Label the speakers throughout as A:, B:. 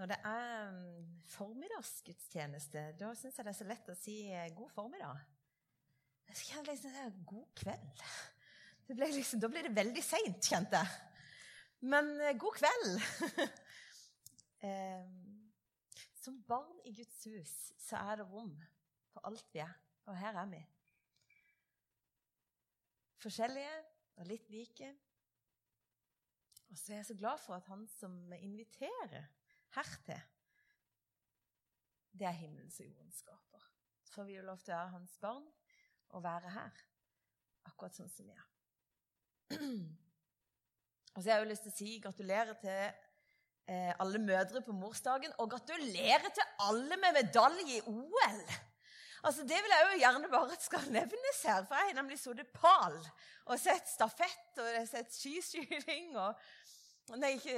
A: Når det er mm, formiddagsgudstjeneste, da syns jeg det er så lett å si eh, god formiddag. Jeg kjenner liksom det er god kveld. Liksom, da blir det veldig seint, kjente jeg. Men eh, god kveld. eh, som barn i Guds hus så er det rom for alt vi er. Og her er vi. Forskjellige og litt like. Og så er jeg så glad for at han som inviterer hertil, det er himmelen og jorden skaper. Så vi jo lov til å være hans barn og være her, akkurat sånn som vi er. Og så har jeg jo lyst til å si gratulerer til eh, alle mødre på morsdagen, og gratulerer til alle med medalje i OL! Altså, Det vil jeg jo gjerne bare at skal nevnes her, for jeg har nemlig sittet pal og sett stafett og jeg har sett skiskyting og Nei, ikke,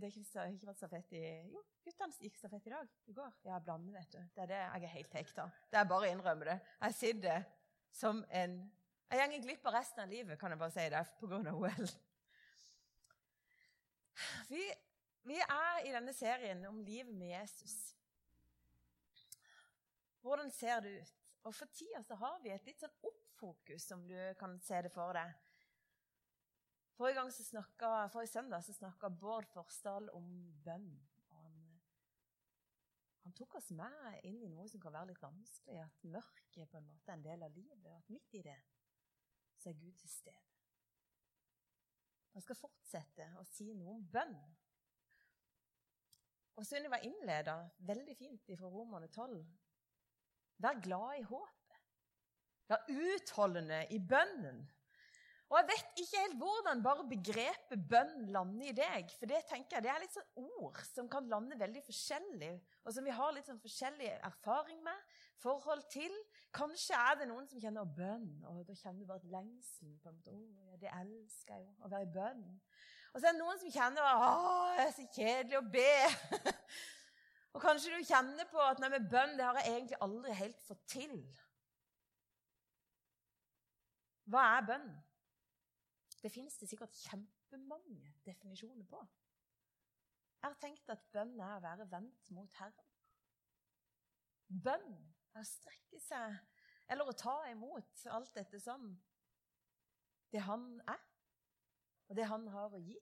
A: det har ikke, ikke vært stafett i Jo, guttene gikk stafett i dag. I går. Ja, blander, vet du. Det er det jeg er helt hekta. Det er bare å innrømme det. Jeg sitter som en Jeg går glipp av resten av livet, kan jeg bare si det, pga. OL. Vi, vi er i denne serien om livet med Jesus. Hvordan ser det ut? Og For tida har vi et litt sånn oppfokus, om du kan se det for deg. Forrige, gang så snakket, forrige søndag så snakka Bård Forsdal om bønn. Han, han, tok oss med inn i noe som kan være litt vanskelig. At mørket på en måte er en del av livet. Og at midt i det så er Gud til stede. Han skal fortsette å si noe om bønn. Og Sunniva innleda veldig fint fra Romerne 12. Vær glad i håpet. Vær utholdende i bønnen. Og jeg vet ikke helt hvordan bare begrepet bønn lander i deg. For det tenker jeg, det er litt sånn ord som kan lande veldig forskjellig, og som vi har litt sånn forskjellig erfaring med, forhold til. Kanskje er det noen som kjenner bønn, og da kjenner du bare et lengsel. på en måte, ja, Det elsker jeg jo, å være i bønn. Og så er det noen som kjenner å, det er så kjedelig å be. og kanskje du kjenner på at nei, med bønn det har jeg egentlig aldri helt fått til. Hva er bønn? Det finnes det sikkert kjempemange definisjoner på. Jeg har tenkt at bønn er å være vendt mot Herren. Bønn er å strekke seg eller å ta imot alt dette som det han er, og det han har å gi.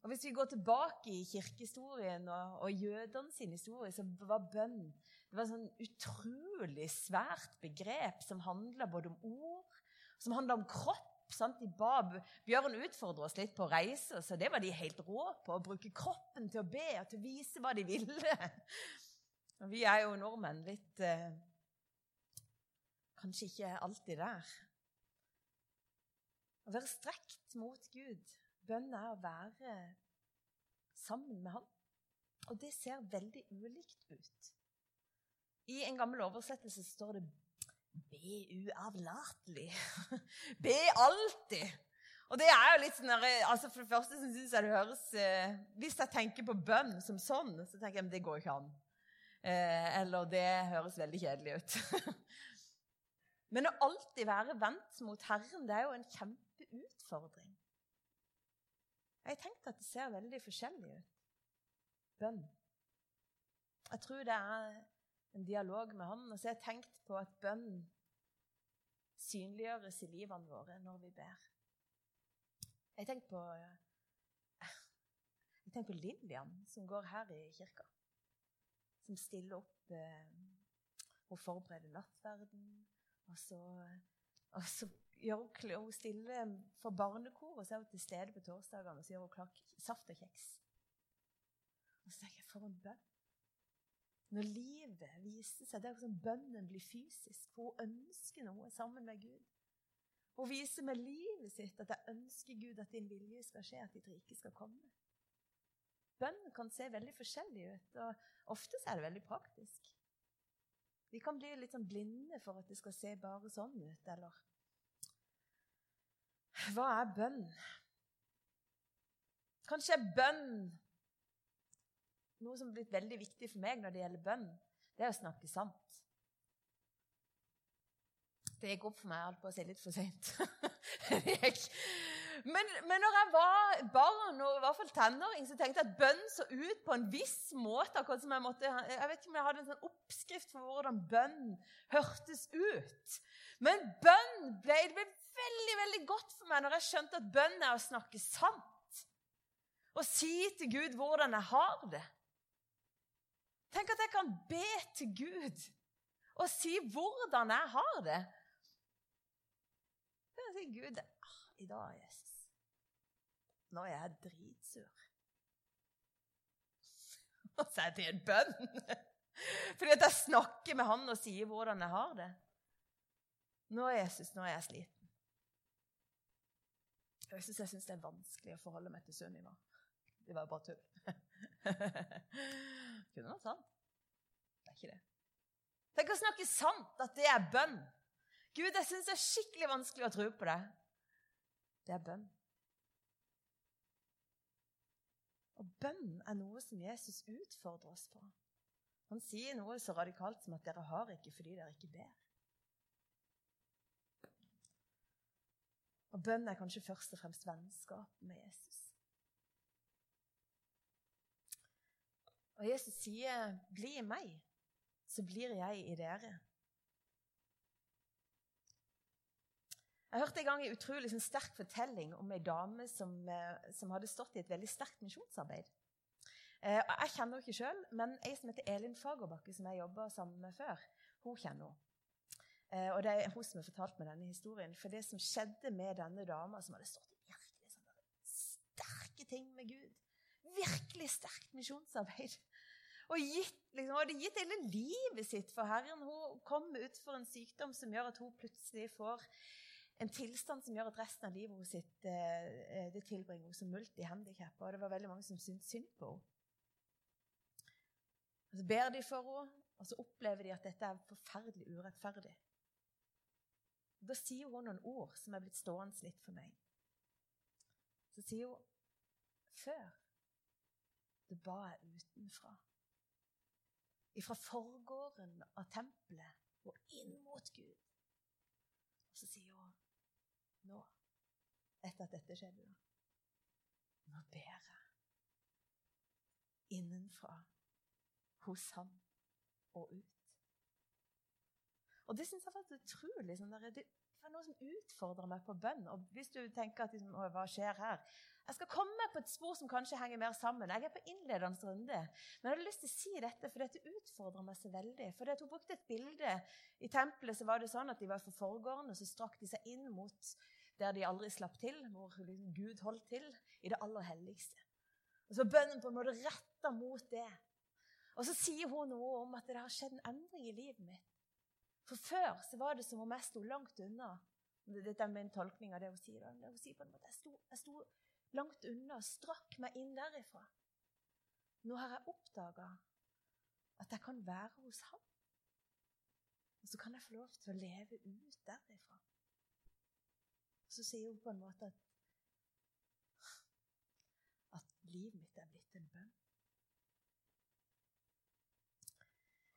A: Og Hvis vi går tilbake i kirkehistorien og, og jødene sin historie, så var bønn det var et sånn utrolig svært begrep som handla både om ord, som handla om kropp, Sant? De ba, Bjørn utfordra oss litt på å reise, så det var de helt rå på. Å bruke kroppen til å be og til å vise hva de ville. Vi er jo nordmenn litt eh, Kanskje ikke alltid der. Å være strekt mot Gud. Bønn er å være sammen med Han. Og det ser veldig ulikt ut. I en gammel oversettelse står det Be uavlatelig. Be alltid. Og det er jo litt sånn altså For det første syns jeg det høres eh, Hvis jeg tenker på bønn som sånn, så tenker jeg at det går ikke an. Eh, eller det høres veldig kjedelig ut. Men å alltid være vendt mot Herren, det er jo en kjempeutfordring. Jeg har tenkt at det ser veldig forskjellig ut. Bønn. Jeg tror det er en dialog med Han. Og så har jeg tenkt på at bønn synliggjøres i livene våre når vi ber. Jeg tenker på, jeg tenker på Lillian, som går her i kirka. Som stiller opp Hun og forbereder nattverden. Og så, og så gjør hun, hun stiller for barnekor, og så er hun til stede på torsdagene og så gjør hun klar saft og kjeks. Og så tenker jeg, for en bønn. Når livet viser seg, det er som bønnen blir fysisk, for hun ønsker noe sammen med Gud. Hun viser med livet sitt at jeg ønsker Gud at din vilje skal skje, at ditt rike skal komme. Bønnen kan se veldig forskjellig ut, og ofte er det veldig praktisk. Vi kan bli litt sånn blinde for at det skal se bare sånn ut, eller Hva er bønn? Kanskje bønn noe som har blitt veldig viktig for meg når det gjelder bønn, det er å snakke sant. Det gikk opp for meg alt på å si litt for seint. Men, men når jeg var barn og i hvert fall tenåring, så tenkte jeg at bønn så ut på en viss måte. akkurat som Jeg måtte, jeg vet ikke om jeg hadde en sånn oppskrift for hvordan bønn hørtes ut. Men bønn ble, det ble veldig veldig godt for meg når jeg skjønte at bønn er å snakke sant. Å si til Gud hvordan jeg har det. Tenk at jeg kan be til Gud og si hvordan jeg har det. Jeg si, Gud, ah, i dag, Jesus, nå er jeg dritsur. Og så er det en bønn. Fordi at jeg snakker med han og sier hvordan jeg har det. Nå, Jesus, nå er jeg sliten. Jeg syns jeg synes det er vanskelig å forholde meg til Sunniva. Det var jo bare tull. Kunne vært sant. Det er ikke det. Tenk å snakke sant, at det er bønn. Gud, jeg syns det er skikkelig vanskelig å tro på det. Det er bønn. Og bønn er noe som Jesus utfordrer oss på. Han sier noe så radikalt som at 'dere har ikke fordi dere ikke ber'. Og bønn er kanskje først og fremst vennskap med Jesus. Og Jesus sier, 'Bli i meg, så blir jeg i dere'. Jeg hørte en gang en utrolig sånn, sterk fortelling om ei dame som, eh, som, hadde stått i et veldig sterkt misjonsarbeid. Eh, jeg kjenner henne ikke sjøl, men ei som heter Elin Fagerbakke, som jeg jobba sammen med før, hun kjenner henne. Eh, og det er hun som har fortalt meg denne historien. For det som skjedde med denne dama, som hadde stått i virkelig sånn, sterke ting med Gud Virkelig sterkt misjonsarbeid. Og gitt, liksom, hadde gitt hele livet sitt for Herren. Hun kom ut for en sykdom som gjør at hun plutselig får en tilstand som gjør at resten av livet sitt, eh, det tilbringer hun som multihandikappa. Og det var veldig mange som syntes synd på henne. Så ber de for henne, og så opplever de at dette er forferdelig urettferdig. Da sier hun noen ord som er blitt stående litt for meg. Så sier hun Før det ba jeg utenfra. Ifra forgården av tempelet og inn mot Gud. Og så sier hun nå, etter at dette skjedde, nå ber jeg innenfra, hos ham og ut. Og det syns jeg var utrolig. Sånn det var noe som utfordrer meg på bønn. Og hvis du tenker at liksom, hva skjer her? Jeg skal komme på et spor som kanskje henger mer sammen. Jeg er på innledende runde. Men jeg hadde lyst til å si dette, for dette utfordrer meg så veldig. For Hun brukte et bilde. I tempelet så var det sånn at de var for forgården, og så strakk de seg inn mot der de aldri slapp til, hvor Gud holdt til, i det aller helligste. Og så bønnen på en måte retta mot det. Og så sier hun noe om at det har skjedd en endring i livet mitt. For før så var det som om jeg sto langt unna. Dette er min tolkning av det hun sier. Hun sier på en måte, jeg sto, jeg sto langt unna, strakk meg inn derifra. Nå har jeg oppdaga at jeg kan være hos ham. Og så kan jeg få lov til å leve ut derifra. Og så sier hun på en måte at, at livet mitt er blitt en bønn.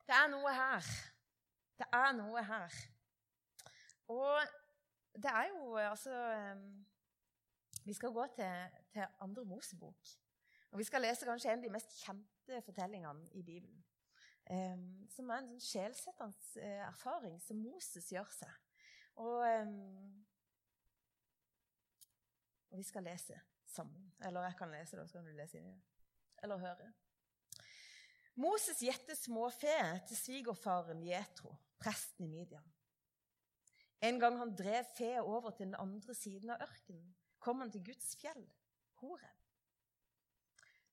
A: Det er noe her det er noe her. Og det er jo altså Vi skal gå til, til andre Mosebok. Og vi skal lese kanskje en av de mest kjente fortellingene i Bibelen. Um, som er en sånn sjelsettende uh, erfaring som Moses gjør seg. Og, um, og, vi skal lese sammen. Eller jeg kan lese da, så kan du lese inni det. Eller høre. Moses gjette småfe til svigerfaren Jetro, presten i Midian. En gang han drev fe over til den andre siden av ørkenen, kom han til Guds fjell, Horeb.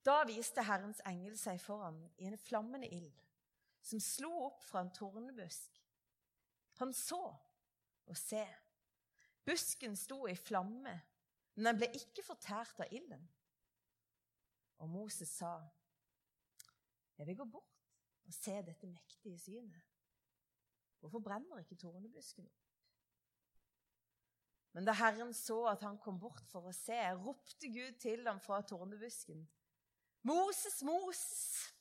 A: Da viste Herrens engel seg for ham i en flammende ild, som slo opp fra en tornebusk. Han så, og se, busken sto i flamme, men den ble ikke fortært av ilden. Og Moses sa, jeg vil gå bort og se dette mektige synet. Hvorfor brenner ikke tornebusken opp? Men da Herren så at han kom bort for å se, ropte Gud til ham fra tornebusken. Moses, Moses!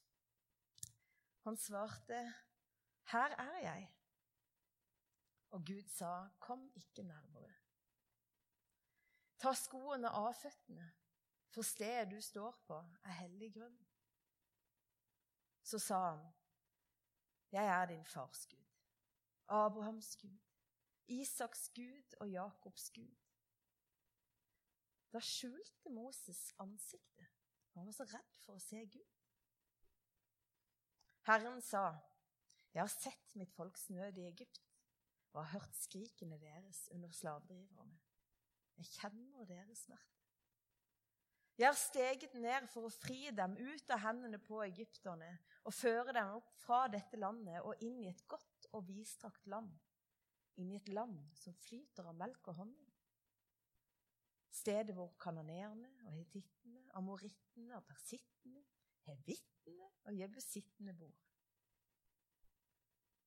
A: Han svarte, Her er jeg. Og Gud sa, Kom ikke nærmere. Ta skoene av føttene, for stedet du står på, er hellig grunn. Så sa han, Jeg er din fars Gud, Abrahams Gud, Isaks Gud og Jakobs Gud. Da skjulte Moses ansiktet. Han var så redd for å se Gud. Herren sa, 'Jeg har sett mitt folks nød i Egypt' og har hørt skrikene deres under slavedriverne. Jeg kjenner deres smerte. Jeg har steget ned for å fri dem ut av hendene på egypterne og føre dem opp fra dette landet og inn i et godt og vidstrakt land, inn i et land som flyter av melk og honning. Stedet hvor kanoneerne og hetittene, amorittene og persittene, hevittene og jebusittene bor.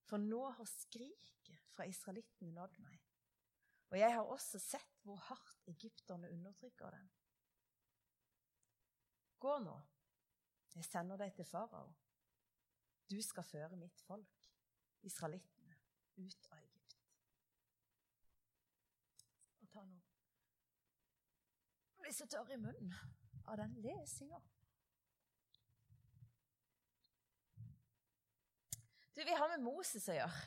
A: For nå har skriket fra israelittene nådd meg, og jeg har også sett hvor hardt egypterne undertrykker dem. Gå nå, jeg sender deg til farao. Du skal føre mitt folk, israelittene, ut av Egypt. Og ta nå Jeg blir så tørr i munnen av den lesinga. Du, Vi har med Moses å gjøre.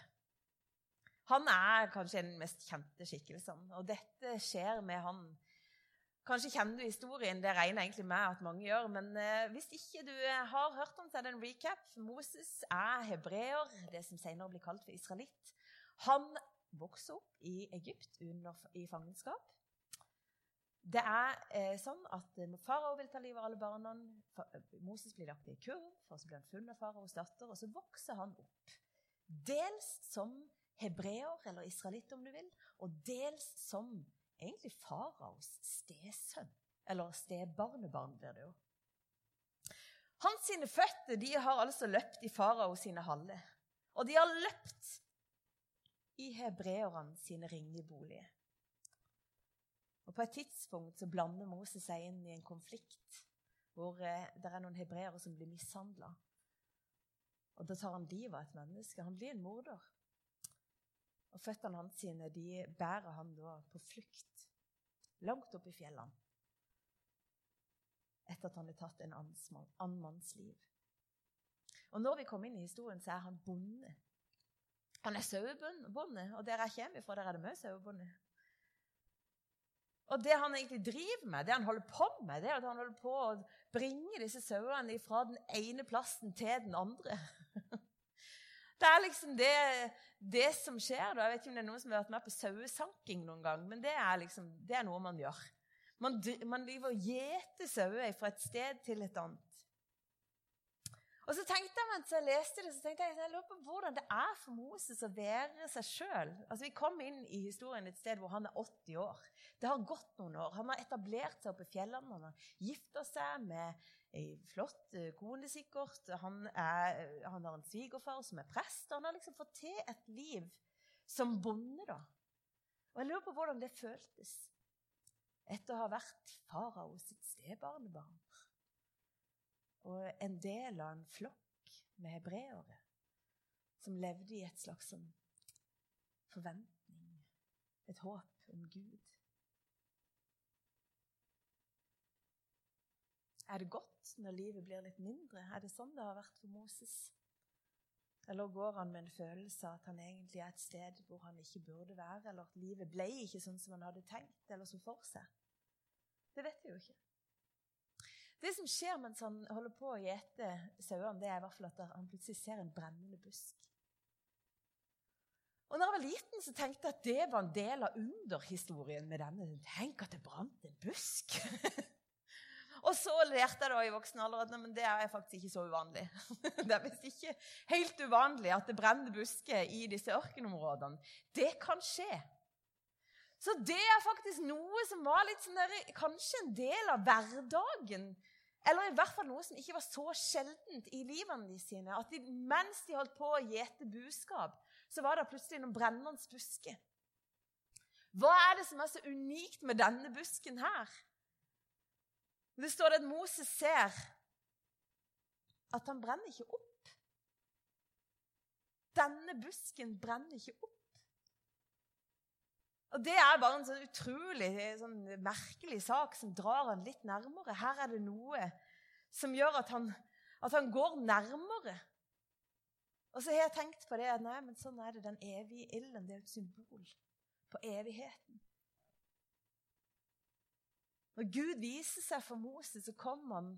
A: Han er kanskje den mest kjente skikkelsen, og dette skjer med han. Kanskje kjenner du historien, det regner egentlig med at mange gjør. Men eh, hvis ikke du har hørt om så er det en recap. Moses er hebreer, det som senere blir kalt for israelitt. Han vokser opp i Egypt under, i fangenskap. Det er eh, sånn at eh, farao vil ta livet av alle barna. Moses blir lagt i kurv, og så blir han funnet av faraos datter, og så vokser han opp. Dels som hebreer, eller israelitt om du vil, og dels som egentlig faraos stesønn. Eller stebarnebarn, blir det jo. Hans sine føtter de har altså løpt i farao sine haller. Og de har løpt i hebreerne sine ringeboliger. Og På et tidspunkt så blander Moses seg inn i en konflikt hvor eh, det er noen hebreere som blir mishandla. Da tar han livet av et menneske. Han blir en morder. Og føttene hans sine, de bærer han da på flukt langt opp i fjellene. Etter at han har tatt en annen manns liv. Og Når vi kommer inn i historien, så er han bonde. Han er sauebonde, og der jeg kommer fra, der er det mye sauebonde. Og det han egentlig driver med, det han holder på med, det er at han holder på å bringe disse sauene fra den ene plassen til den andre. Det er liksom det, det, som skjer. Jeg vet ikke om det er noen som har vært med på sauesanking noen gang, men det er, liksom, det er noe man gjør. Man, man driver og gjeter sauer fra et sted til et annet. Og så tenkte jeg, mens jeg leste det, så tenkte jeg, jeg lurer på hvordan det er for Moses å være seg sjøl. Altså, vi kom inn i historien et sted hvor han er 80 år. Det har gått noen år. Han har etablert seg oppe i fjellene. Han har gifta seg med ei flott eh, kone, sikkert. Han, er, han, har en svigerfar som er prest. Han har liksom fått til et liv som bonde, da. Og jeg lurer på hvordan det føltes etter å ha vært farao sitt stebarnebarn og en del av en flokk med hebreere som levde i et slags sånn forventning, et håp om Gud. Er det godt når livet blir litt mindre? Er det sånn det har vært for Moses? Eller går han med en følelse av at han egentlig er et sted hvor han ikke burde være, eller at livet ble ikke sånn som han hadde tenkt eller så for seg? Det vet vi jo ikke. Det som skjer mens han holder på å gjete sauene, det er i hvert fall at han plutselig ser en brennende busk. Og når jeg var liten, så tenkte jeg at det var en del av underhistorien med denne. Tenk at det brant en busk! og så lærte jeg da i voksen alder at men det er faktisk ikke så uvanlig. det er visst ikke helt uvanlig at det brenner busker i disse ørkenområdene. Det kan skje. Så det er faktisk noe som var litt sånn der, kanskje en del av hverdagen. Eller i hvert fall noe som ikke var så sjeldent i livene sine. At de, mens de holdt på å gjete buskap, så var det plutselig noen brennende busker. Hva er det som er så unikt med denne busken her? Det står det at Moses ser at han brenner ikke opp. Denne busken brenner ikke opp. Og Det er bare en sånn utrolig sånn merkelig sak som drar han litt nærmere. Her er det noe som gjør at han, at han går nærmere. Og så har jeg tenkt på det at nei, men sånn er det den evige ilden. Det er et symbol på evigheten. Når Gud viser seg for Moses, så kommer han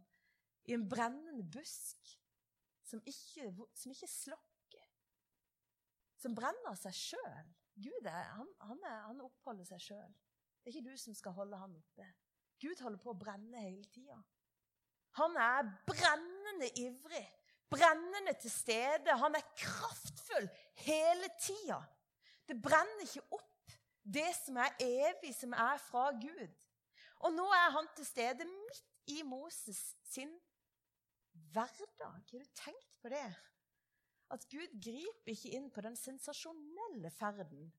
A: i en brennende busk som ikke, som ikke slokker. Som brenner seg sjøl. Gud er, han, han, er, han oppholder seg sjøl. Det er ikke du som skal holde han oppe. Gud holder på å brenne hele tida. Han er brennende ivrig, brennende til stede. Han er kraftfull hele tida. Det brenner ikke opp det som er evig, som er fra Gud. Og nå er han til stede midt i Moses sin hverdag. Har du tenkt på det? At Gud griper ikke inn på den sensasjonelle ferden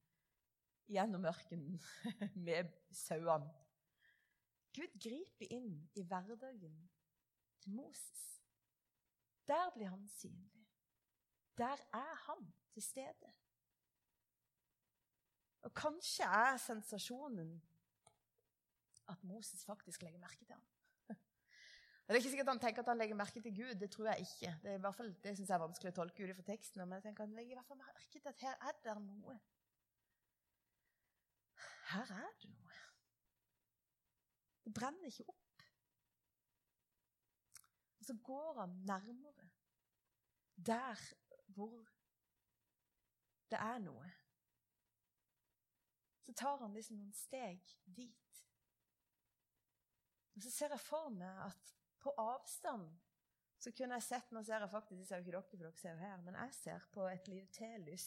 A: gjennom ørkenen med sauene. Gud griper inn i hverdagen til Moses. Der blir han synlig. Der er han til stede. Og kanskje er sensasjonen at Moses faktisk legger merke til ham. Det er ikke sikkert han tenker at han legger merke til Gud. Det tror jeg ikke. Det, er i hvert fall, det synes jeg er vanskelig å tolke ut fra teksten. Men jeg tenker han legger i hvert fall merke til at her er det noe. Her er det noe. Det brenner ikke opp. Og så går han nærmere der hvor det er noe. Så tar han liksom noen steg dit. Og så ser jeg for meg at på avstand så kunne jeg sett Nå ser jeg faktisk jeg ser jo ikke dere, for dere ser jo her, men jeg ser på et lite telys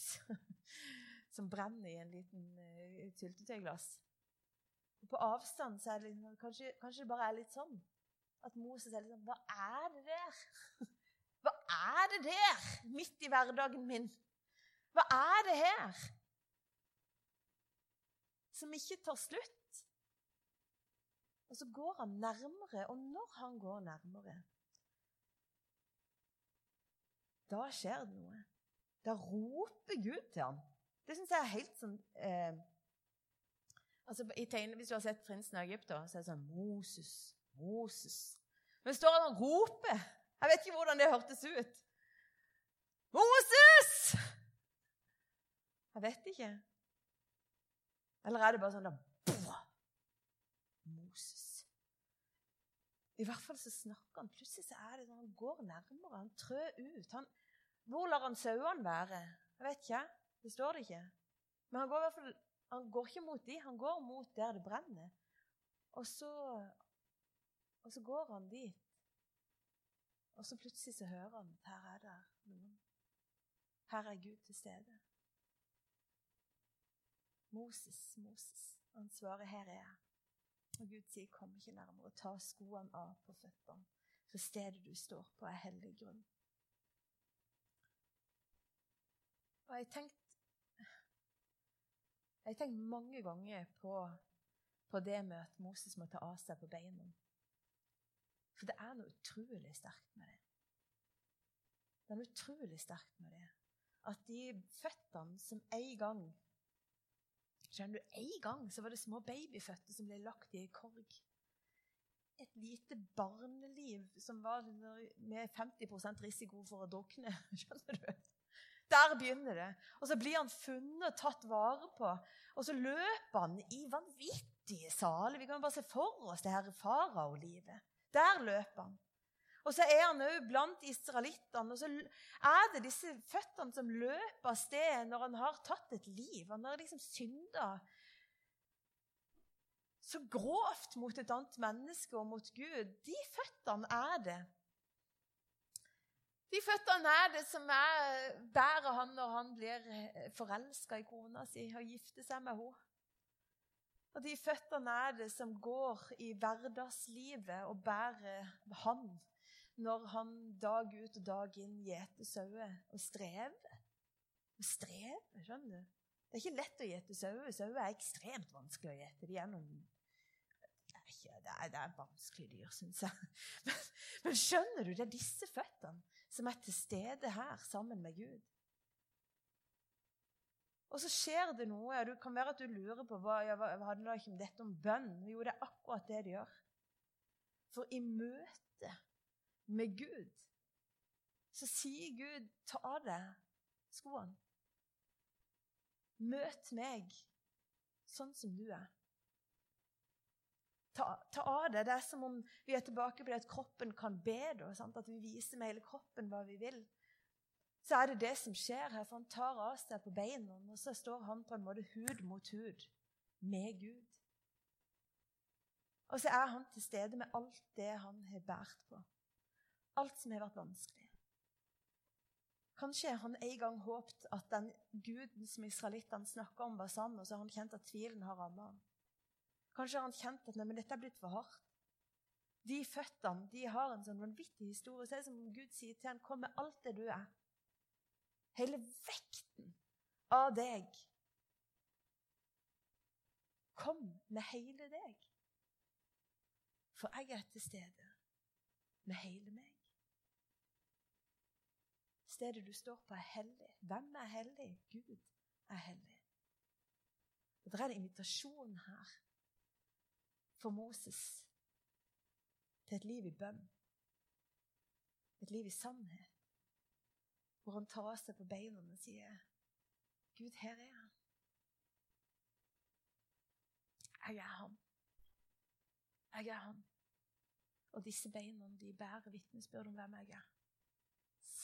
A: som brenner i en liten uh, syltetøyglass. På avstand så er det liksom, kanskje, kanskje, det bare er litt sånn at Moses er litt sånn Hva er det der? Hva er det der midt i hverdagen min? Hva er det her? Som ikke tar slutt. Og så går han nærmere, og når han går nærmere Da skjer det noe. Da roper Gud til ham. Det syns jeg er helt sånn eh, altså i tegne, Hvis du har sett 'Prinsen av Egypt', så er det sånn Moses, Moses. Men står han og roper. Jeg vet ikke hvordan det hørtes ut. Moses! Jeg vet ikke. Eller er det bare sånn da Moses. I hvert fall så snakker han. Plutselig så er det sånn, han går nærmere, han trør ut. Han, hvor lar han sauene være? Jeg vet ikke. Det står det ikke. Men han går i hvert fall han går ikke mot de, han går mot der det brenner. Og så, og så går han dit. Og så plutselig så hører han at her er det noen. Her er Gud til stede. Moses, Moses. Han svarer, 'Her er jeg'. Og Gud sier, 'Kom ikke nærmere. Ta skoene av på føttene.' For stedet du står på, er hellig grunn. Og jeg tenkte tenkt, jeg tenkt mange ganger på, på, det med at Moses må ta av seg på beina. For det er noe utrolig sterkt med det. Det er noe utrolig sterkt med det. At de føttene som en gang Skjønner du, En gang så var det små babyfødte som ble lagt i ei korg. Et lite barneliv som var med 50% risiko for å drukne. Skjønner du? Der begynner det. Og så blir han funnet og tatt vare på. Og så løper han i vanvittige saler. Vi kan bare se for oss det her faraolivet. Der løper han. Og så er han òg blant israelittene. Og så er det disse føttene som løper av sted når han har tatt et liv. Han har liksom synda så grovt mot et annet menneske og mot Gud. De føttene er det. De føttene er det som er, bærer han når han blir forelska i kona si og gifter seg med henne. Og de føttene er det som går i hverdagslivet og bærer han når han dag ut og dag inn gjeter sauer og strever. Og strever, skjønner du? Det er ikke lett å gjete sauer. Sauer er ekstremt vanskelig å gjete. De er noen det er, ikke, det det er vanskelige dyr, syns jeg. Men, men, skjønner du, det er disse føttene som er til stede her sammen med Gud. Og så skjer det noe. og Det kan være at du lurer på hva, ja, hva handler ikke om dette om bønn. Jo, det er akkurat det det gjør. For i møte med Gud så sier Gud, ta av deg skoene. Møt meg sånn som du er. Ta, ta, av det. Det er som om vi er tilbake på det at kroppen kan be. Da, at vi viser med hele kroppen hva vi vil så er det det som skjer her. For han tar av seg på beina, og så står han på en måte hud mot hud med Gud. Og så er han til stede med alt det han har båret på. Alt som har vært vanskelig. Kanskje han en gang håpet at den guden som israelittene snakka om, var sann, og så har han kjent at tvilen har ramma ham. Kanskje har han kjent at nei, men dette er blitt for hardt. De føttene de har en sånn vanvittig historie. Så er som om Gud sier til ham, 'Kom med alt det du er'. Hele vekten av deg. Kom med hele deg. For jeg er til stede med hele meg. Stedet du står på, er hellig. Hvem er hellig? Gud er hellig. Og Det er en invitasjon her for Moses til et liv i bønn. Et liv i sannhet hvor han tar seg på beina og sier, 'Gud, her er han. Jeg er han. Jeg er han.' Og disse beina de bærer vitnesbyrd om hvem jeg er.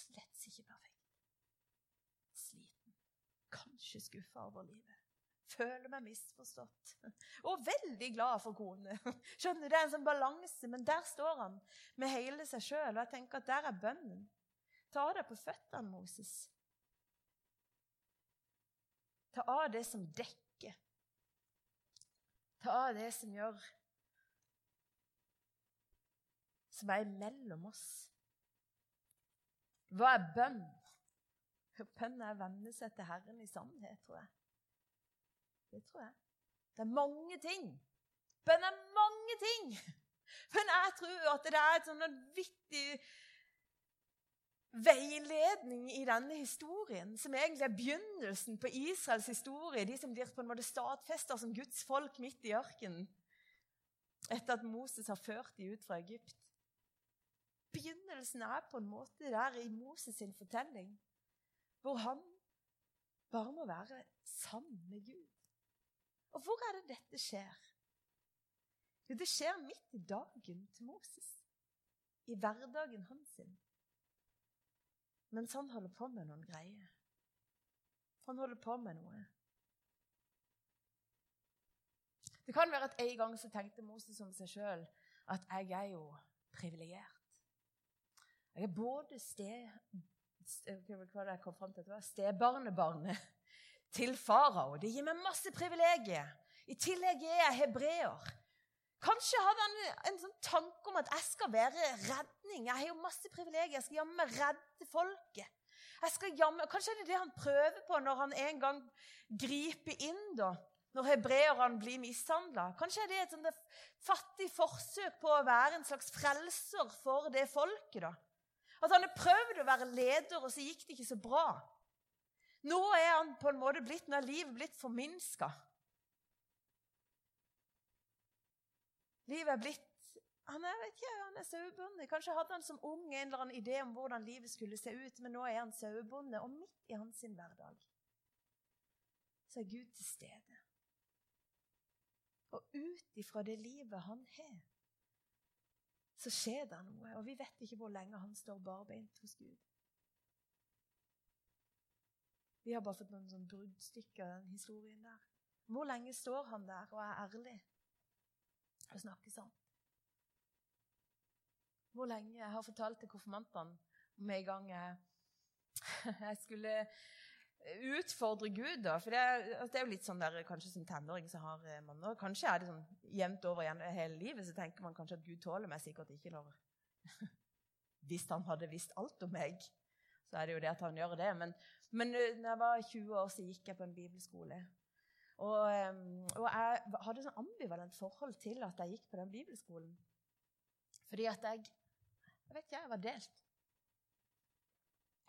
A: Slett ikke perfekt. Sliten. Kanskje skuffa over livet. Føler meg misforstått. Og veldig glad for kone. Skjønner du, Det er en sånn balanse, men der står han med hele seg sjøl. Og jeg tenker at der er bønnen. Ta av deg på føttene, Moses. Ta av det som dekker. Ta av det som gjør Som er mellom oss. Hva er bønn? Bønn er å venne seg til Herren i sannhet, tror jeg. Det tror jeg. Det er mange ting. Bønn er mange ting. Men jeg tror at det er et sånn vanvittig veiledning i denne historien, som egentlig er begynnelsen på Israels historie, de som blir på en måte stadfesta som Guds folk midt i ørkenen etter at Moses har ført dem ut fra Egypt. Begynnelsen er på en måte der i Moses sin fortelling, hvor han bare må være sammen med Gud. Og hvor er det dette skjer? Jo, det skjer midt i dagen til Moses. I hverdagen hans. sin. Mens han holder på med noen greier. Han holder på med noe. Det kan være at en gang så tenkte Moses om seg sjøl at jeg er jo privilegert. Jeg er både sted, til, det var stebarnebarnet til farao. Det gir meg masse privilegier. I tillegg er jeg hebreer. Kanskje hadde han en sånn tanke om at jeg skal være redning. Jeg har jo masse privilegier. Jeg skal jammen redde folket. Jeg skal jammen, Kanskje er det det han prøver på når han en gang griper inn, da, når hebreerne blir mishandla. Kanskje er det et sånt fattig forsøk på å være en slags frelser for det folket. da. At han har prøvd å være leder, og så gikk det ikke så bra. Nå er han på en måte blitt, nå er livet blitt forminska. Livet er blitt han er, vet ikke, han er sauebonde. Kanskje hadde han som ung en eller annen idé om hvordan livet skulle se ut, men nå er han sauebonde, og midt i hans hverdag så er Gud til stede. Og ut ifra det livet han har, så skjer det noe. Og vi vet ikke hvor lenge han står barbeint hos Gud. Vi har bare fått noen sånn bruddstykker av den historien der. Hvor lenge står han der og er ærlig? og snakker sånn. Hvor lenge Jeg har fortalt til konfirmantene om en gang jeg, skulle utfordre Gud, da. For det, altså, det, er jo litt sånn der, kanskje som tenåring så har eh, man og Kanskje er det sånn jevnt over igjen hele livet, så tenker man kanskje at Gud tåler meg sikkert ikke når Hvis han hadde visst alt om meg, så er det jo det at han gjør det. Men, men eh, når jeg var 20 år, så gikk jeg på en bibelskole. Og, og jeg hadde sånn ambivalent forhold til at jeg gikk på den bibelskolen. Fordi at jeg Jeg vet ikke, jeg var delt.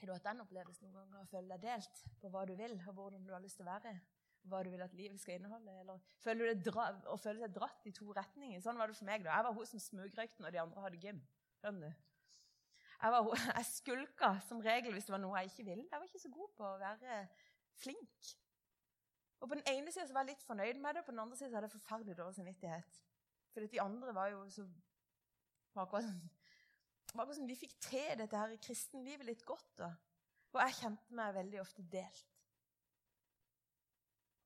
A: Har du hatt den opplevelsen noen ganger? Å føle deg delt på hva du vil, og hvordan du har lyst til å være? Hva du vil at livet skal inneholde? Eller føler du deg dra å føle seg dratt i to retninger? Sånn var det for meg. da. Jeg var hun som smugrøykte når de andre hadde gym. Skjønner? Jeg, var, jeg skulka som regel hvis det var noe jeg ikke ville. Jeg var ikke så god på å være flink. Og På den ene sida var jeg litt fornøyd med det, og på den andre sida hadde jeg forferdelig dårlig samvittighet. For de andre var jo så akkurat, var liksom, som de fikk til dette her kristenlivet litt godt. da. Og jeg kjente meg veldig ofte delt.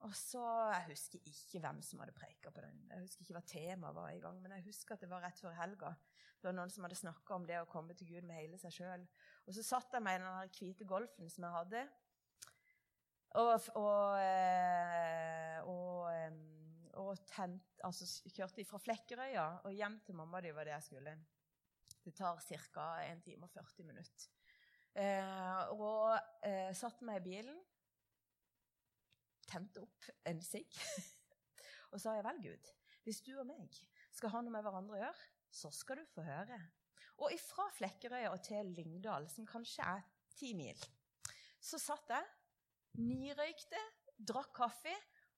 A: Og så, Jeg husker ikke hvem som hadde preika på den. Jeg husker ikke hva temaet var i gang, men jeg husker at det var rett før helga. Det var noen som hadde snakka om det å komme til Gud med hele seg sjøl. Og så satt jeg meg i den hvite golfen som jeg hadde, og, og, eh, og, og tent, altså, kjørte fra Flekkerøya og hjem til mamma di var det jeg skulle. Det tar ca. 1 time og 40 minutter. Eh, og eh, satte meg i bilen, tente opp en sigg og sa jeg vel, Gud, hvis du og meg skal ha noe med hverandre å gjøre, så skal du få høre. Og ifra Flekkerøya og til Lyngdal, som kanskje er ti mil, så satt jeg nirøykte, drakk kaffe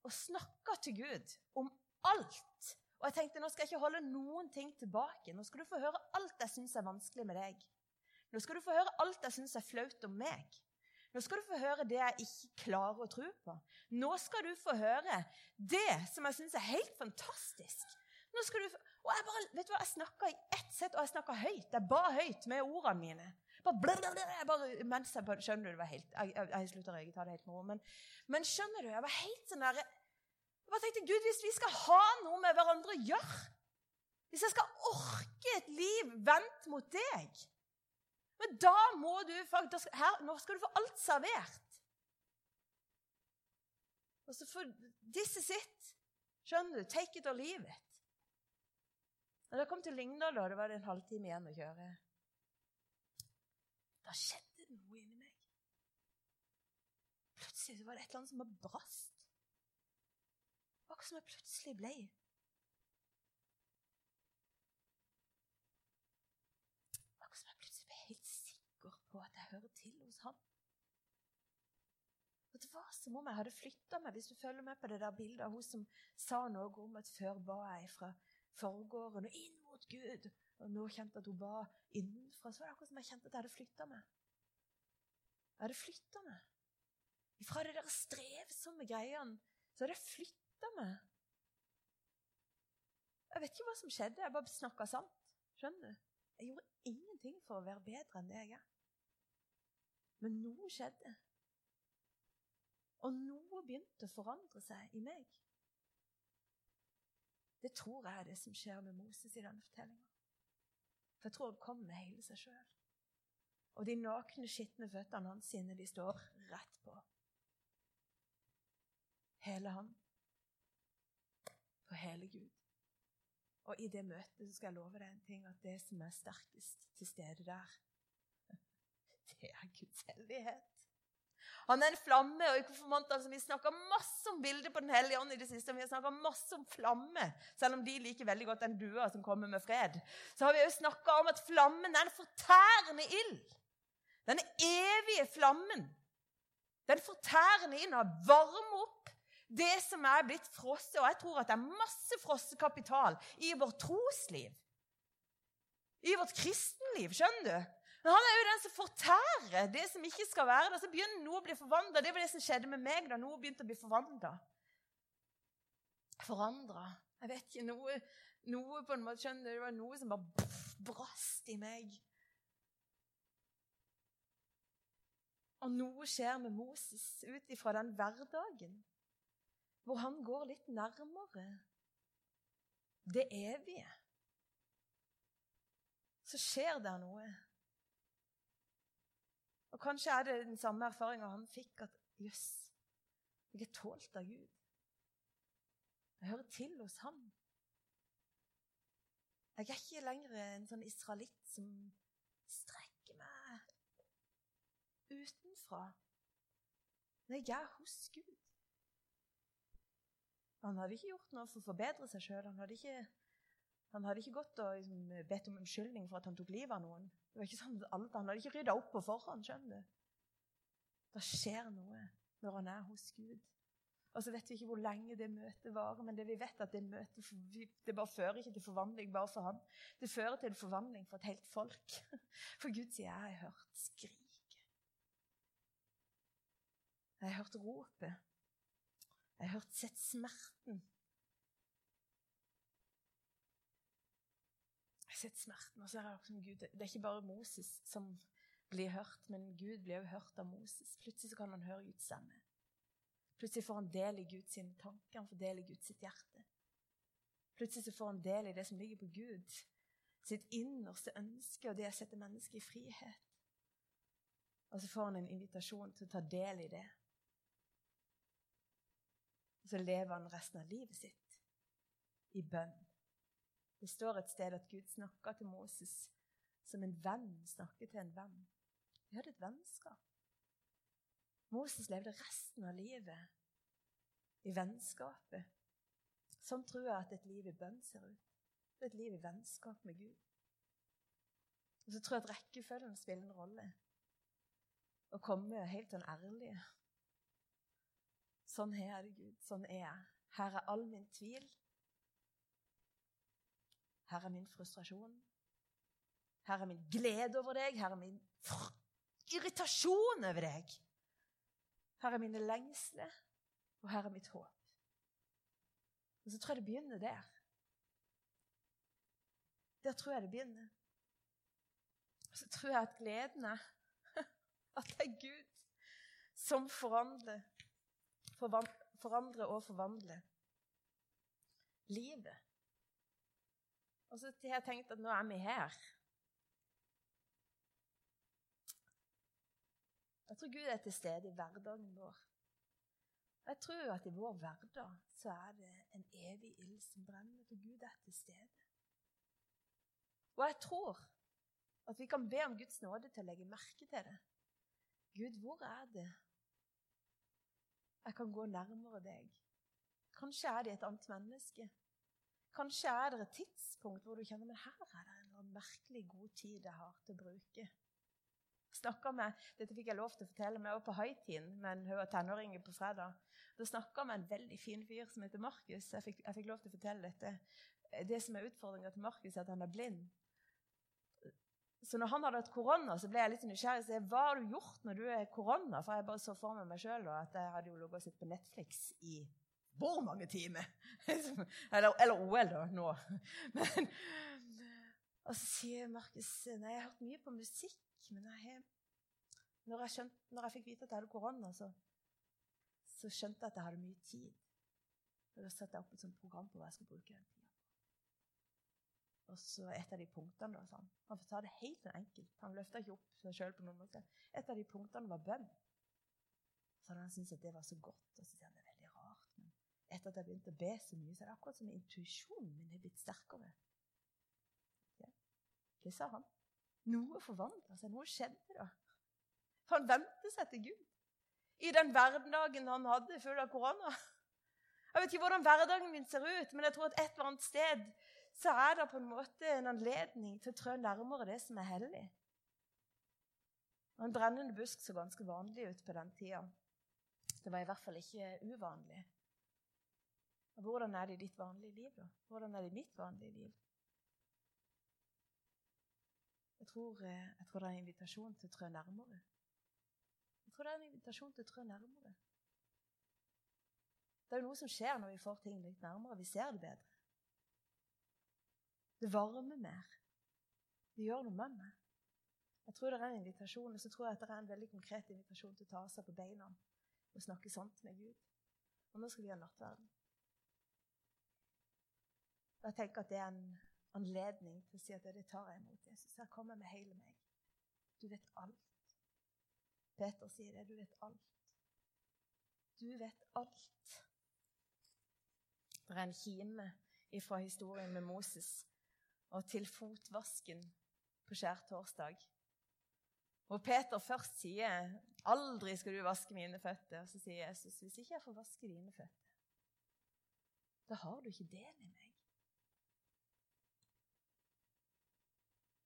A: og snakka til Gud om alt. Og jeg tenkte nå skal jeg ikke holde noen ting tilbake. Nå skal du få høre alt jeg syns er vanskelig med deg. Nå skal du få høre alt jeg syns er flaut om meg. Nå skal du få høre det jeg ikke klarer å tro på. Nå skal du få høre det som jeg syns er helt fantastisk. Nå skal du få... Og jeg bare, vet du hva, jeg snakka i ett sett, og jeg snakka høyt. Jeg ba høyt med ordene mine. Bare, blablabla, jeg bare, mens jeg Skjønner du, det var helt Jeg, jeg, jeg slutta å røyke, ta det helt med ro. Men, men, skjønner du, jeg var helt sånn der Jeg bare tenkte, Gud, hvis vi skal ha noe med hverandre å gjøre Hvis jeg skal orke et liv vendt mot deg Men da må du faktisk her, Nå skal du få alt servert. Og så får disse sitt. Skjønner du? Take it or leave it. Når jeg kom til Lyngdal, da, det var det en halvtime igjen å kjøre Da skjedde det noe inni meg. Plutselig var det et eller annet som bare brast. Akkurat som jeg plutselig ble. Akkurat som jeg plutselig ble helt sikker på at jeg hører til hos han. Og det var som om jeg hadde flytta meg, hvis du følger med på det der bildet av hun som sa noe om at før ba jeg fra forgården og inn mot Gud. Og nå kjente at hun ba innenfra. Så var det akkurat som jeg kjente at jeg hadde flytta meg. Jeg hadde flytta meg. Fra det der strevsomme greiene så hadde jeg flytta meg. Jeg vet ikke hva som skjedde. Jeg bare snakka sant. Skjønner du? Jeg gjorde ingenting for å være bedre enn det jeg er. Men noe skjedde. Og noe begynte å forandre seg i meg. Det tror jeg er det som skjer med Moses i denne fortellinga. For jeg tror han kom med hele seg sjøl. Og de nakne, skitne føttene hans sine, de står rett på. Hele han. Hele Gud. Og i det møtet så skal jeg love deg en ting, at det som er sterkest til stede der, det er Guds hellighet. Han er en flamme. og i konfirmantene Vi snakka masse om bildet på Den hellige ånd i det siste. og Vi har snakka masse om flamme, selv om de liker veldig godt den dua som kommer med fred. Så har vi jo snakka om at flammen er en fortærende ild. Den evige flammen. Den fortærende ild har varme opp det som er blitt frosset. Og jeg tror at det er masse frossekapital i vårt trosliv. I vårt kristenliv, skjønner du? Men han er jo den som fortærer det som ikke skal være der. Så begynner noe å bli forvandla. Det var det som skjedde med meg da noe begynte å bli forvandla. Forandra. Jeg vet ikke. Noe, noe på en måte, skjønner du? Det var noe som bare brast i meg. Og noe skjer med Moses ut ifra den hverdagen hvor han går litt nærmere det evige. Så skjer det noe. Og Kanskje er det den samme erfaringa han fikk, at jøss, jeg er tålt av Gud. Jeg hører til hos ham. Jeg er ikke lenger en sånn israelitt som strekker meg utenfra. Nei, jeg er hos Gud. Han hadde ikke gjort noe for å forbedre seg sjøl. Han, han, hadde ikke gått og liksom bedt om unnskyldning for at han tok livet av noen. Det var ikke sånn alt, Han hadde ikke rydda opp på forhånd. skjønner du? Det skjer noe når han er hos Gud. Og så vet vi ikke hvor lenge det møtet varer, men det vi vet at det møtet det bare fører ikke til forvandling bare for han. Det fører til en forvandling for et helt folk. For Gud sier 'jeg har hørt skriket'. Jeg har hørt ropet. Jeg har sett smerten. Jeg har sett smerten, og så er det, Gud, det er ikke bare Moses som blir hørt, men Gud blir også hørt av Moses. Plutselig kan han høre Guds stemme. Plutselig får han del i Guds tanker, han får del i Guds hjerte. Plutselig får han del i det som ligger på Gud, sitt innerste ønske og det å sette mennesket i frihet. Og så får han en invitasjon til å ta del i det. Og så lever han resten av livet sitt i bønn. Det står et sted at Gud snakker til Moses som en venn snakker til en venn. De hadde et vennskap. Moses levde resten av livet i vennskapet. Sånn tror jeg at et liv i bønn ser ut. Et liv i vennskap med Gud. Og så tror jeg at rekkefølgen spiller en rolle. Å komme helt sånn ærlig. Sånn er det, Gud. Sånn er jeg. Her er all min tvil. Her er min frustrasjon. Her er min glede over deg. Her er min irritasjon over deg. Her er mine lengsler, og her er mitt håp. Og så tror jeg det begynner der. Der tror jeg det begynner. Og så tror jeg at gleden er at det er Gud som forandrer, forandrer og forvandle. livet. Og så har jeg tenkt at nå er vi her. Jeg tror Gud er til stede i hverdagen vår. Jeg tror at i vår hverdag så er det en evig ild som brenner, for Gud er til stede. Og jeg tror at vi kan be om Guds nåde til å legge merke til det. Gud, hvor er det jeg kan gå nærmere deg? Kanskje er det et annet menneske. Kanskje er det et tidspunkt hvor du kjenner men her er det en merkelig god tid jeg har til å bruke med, Dette fikk jeg lov til å fortelle meg på Haitien, med en tenåring på fredag. Da snakka med en veldig fin fyr som heter Markus. Jeg, fikk, jeg fikk lov til å fortelle dette. Det som er utfordringa til Markus, er at han er blind. Så når han hadde hatt korona, så ble jeg litt nysgjerrig. Så hva har du gjort når du er korona? For jeg bare så for meg meg sjøl at jeg hadde jo ligget og sett på Netflix i hvor mange timer? eller, eller OL, da, nå. Men, og så sier Markus nei, jeg har hørt mye på musikk. Men jeg, når, jeg skjønt, når, jeg fikk vite at jeg hadde korona, så, så, skjønte jeg at jeg hadde mye tid. Og Da satte jeg opp et sånt program på hva jeg skulle bruke den tida. Og så et av de punktene da, sånn. Han sa det helt enkelt. Han løfta ikke opp seg sjøl på noen måte. Et av de punktene var bønn. Så hadde han syntes at det var så godt. Og så sier han det er veldig rart. Men etter at jeg begynte å be så mye, så er det akkurat som intuisjonen min er blitt sterkere. Ja. Det sa han. Noe forvandla seg. Noe skjedde da. Han vendte seg til Gud i den hverdagen han hadde full av korona. Jeg vet ikke hvordan hverdagen min ser ut, men jeg tror at et eller annet sted så er det på en måte en anledning til å trø nærmere det som er hellig. En brennende busk så ganske vanlig ut på den tida. Det var i hvert fall ikke uvanlig. Og Hvordan er det i ditt vanlige liv, da? Hvordan er det i mitt vanlige liv? Jeg tror, eh, jeg tror, det er en invitasjon til å trø nærmere. Jeg tror det er en invitasjon til å trø nærmere. Det er jo noe som skjer når vi får ting litt nærmere. Vi ser det bedre. Det varmer mer. Det gjør noe med meg. Jeg tror det er en invitasjon, og så tror jeg at det er en veldig konkret invitasjon til å ta seg på beina og snakke sant med Gud. Og nå skal vi ha nattverden. Jeg tenker at det er en anledning til å si at det tar jeg imot Jesus. Her kommer jeg med hele meg. Du vet alt. Peter sier det. Du vet alt. Du vet alt. Det er en kime fra historien med Moses og til fotvasken på skjærtorsdag. Hvor Peter først sier 'Aldri skal du vaske mine føtter'. Og så sier Jesus 'Hvis ikke jeg får vaske dine føtter, da har du ikke del i meg'.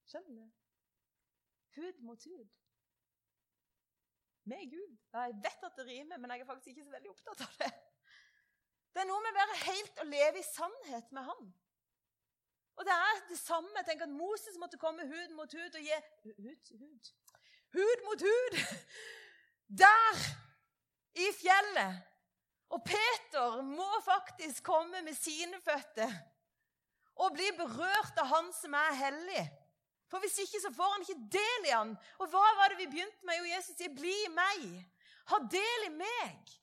A: Skjønner du? Hud mot hud. med Gud. Jeg vet at det rimer, men jeg er faktisk ikke så veldig opptatt av det. Det er noe med å være helt og leve i sannhet med Han. Og det er det samme. Tenk at Moses måtte komme hud mot hud og gi Hud, hud. Hud mot hud! Der! I fjellet. Og Peter må faktisk komme med sine føtter og bli berørt av Han som er hellig. For hvis ikke så får han ikke del i han. Og hva var det vi begynte med? Jo, Jesus sier, 'Bli meg'. Ha del i meg.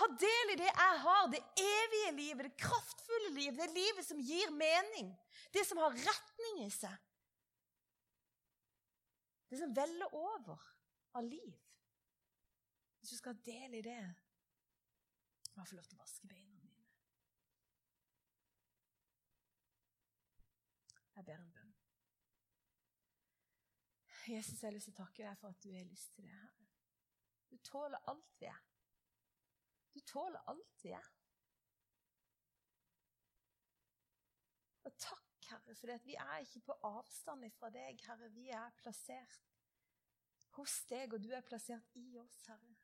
A: Ha del i det jeg har, det evige livet, det kraftfulle livet, det livet som gir mening, det som har retning i seg. Det som veller over av liv. Hvis du skal ha del i det, må jeg få lov til å vaske beina mine. Jeg ber en bønn. Jesus, jeg har lyst til å takke deg for at du har lyst til det. her. Du tåler alt vi er. Du tåler alt er. Og takk, Herre, for vi er ikke på avstand fra deg, Herre. Vi er plassert hos deg, og du er plassert i oss, Herre.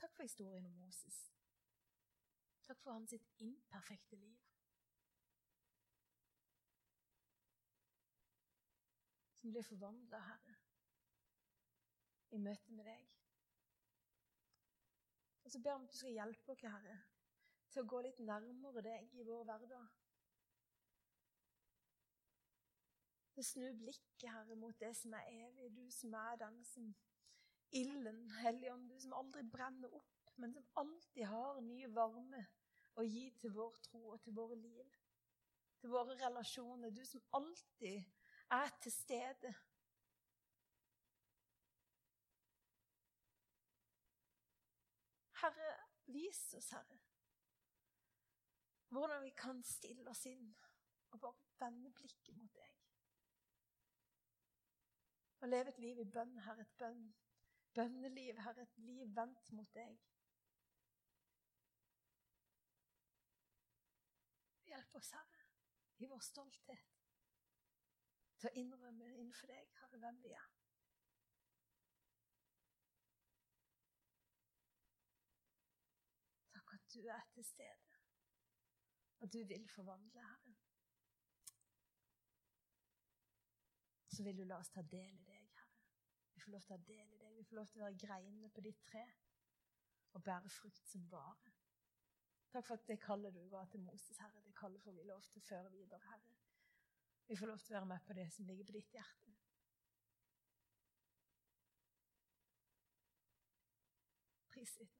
A: Takk for historien om Moses. Takk for hans imperfekte liv. Som blir forvandla, Herre, i møte med deg. Og så ber om at du skal hjelpe oss, Herre, til å gå litt nærmere deg i vår hverdag. Til snu blikket, Herre, mot det som er evig, du som er den som ilden, Helligånd, du som aldri brenner opp, men som alltid har ny varme å gi til vår tro og til våre liv. Til våre relasjoner. Du som alltid er til stede. Herre, vis oss, Herre, hvordan vi kan stille oss inn og bare vende blikket mot deg. Og leve et liv i bønn, Herre, et bønn. bønneliv, Herre, et liv vendt mot deg. Hjelp oss, Herre, i vår stolthet til å innrømme innenfor deg, Herre, hvem vi er. Takk at du er til stede, og du vil forvandle, Herre. Så vil du la oss ta del i deg, Herre. Vi får lov til å ta del i deg. Vi får lov til å være greinene på ditt tre og bære frukt som vare. Takk for at det kallet du ga til Moses, Herre, det kallet får vi lov til å føre videre, Herre. Vi får lov til å være med på det som ligger på ditt hjerte. Pris ditt.